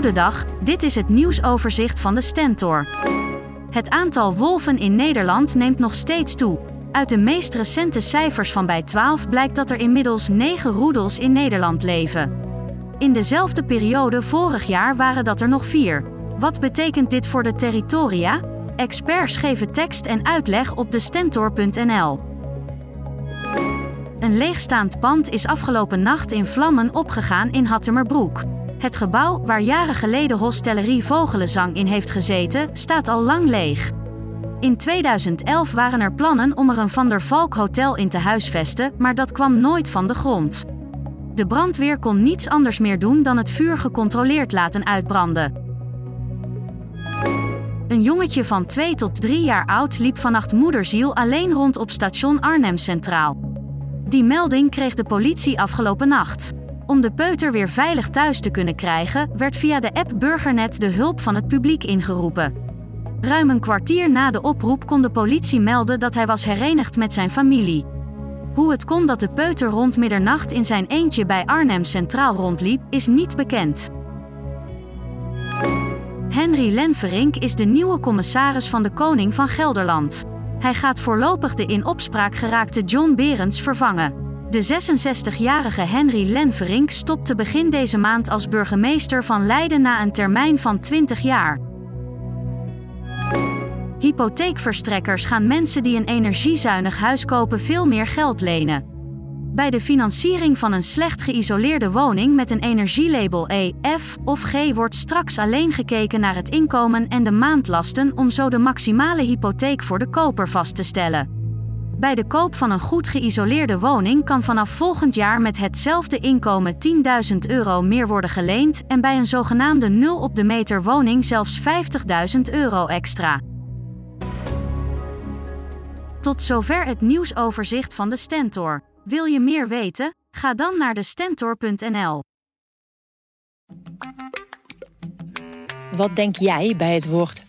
Goedendag, dit is het nieuwsoverzicht van de Stentor. Het aantal wolven in Nederland neemt nog steeds toe. Uit de meest recente cijfers van bij 12 blijkt dat er inmiddels 9 roedels in Nederland leven. In dezelfde periode vorig jaar waren dat er nog 4. Wat betekent dit voor de territoria? Experts geven tekst en uitleg op de stentor.nl. Een leegstaand pand is afgelopen nacht in vlammen opgegaan in Hattemerbroek. Het gebouw, waar jaren geleden Hostellerie Vogelenzang in heeft gezeten, staat al lang leeg. In 2011 waren er plannen om er een Van der Valk Hotel in te huisvesten, maar dat kwam nooit van de grond. De brandweer kon niets anders meer doen dan het vuur gecontroleerd laten uitbranden. Een jongetje van 2 tot 3 jaar oud liep vannacht moederziel alleen rond op station Arnhem Centraal. Die melding kreeg de politie afgelopen nacht. Om de peuter weer veilig thuis te kunnen krijgen, werd via de app Burgernet de hulp van het publiek ingeroepen. Ruim een kwartier na de oproep kon de politie melden dat hij was herenigd met zijn familie. Hoe het kon dat de peuter rond middernacht in zijn eentje bij Arnhem Centraal rondliep, is niet bekend. Henry Lenverink is de nieuwe commissaris van de Koning van Gelderland. Hij gaat voorlopig de in opspraak geraakte John Berends vervangen. De 66-jarige Henry Lenverink stopte begin deze maand als burgemeester van Leiden na een termijn van 20 jaar. Hypotheekverstrekkers gaan mensen die een energiezuinig huis kopen veel meer geld lenen. Bij de financiering van een slecht geïsoleerde woning met een energielabel E, F of G wordt straks alleen gekeken naar het inkomen en de maandlasten om zo de maximale hypotheek voor de koper vast te stellen. Bij de koop van een goed geïsoleerde woning kan vanaf volgend jaar met hetzelfde inkomen 10.000 euro meer worden geleend en bij een zogenaamde 0 op de meter woning zelfs 50.000 euro extra. Tot zover het nieuwsoverzicht van de Stentor. Wil je meer weten? Ga dan naar de stentor.nl. Wat denk jij bij het woord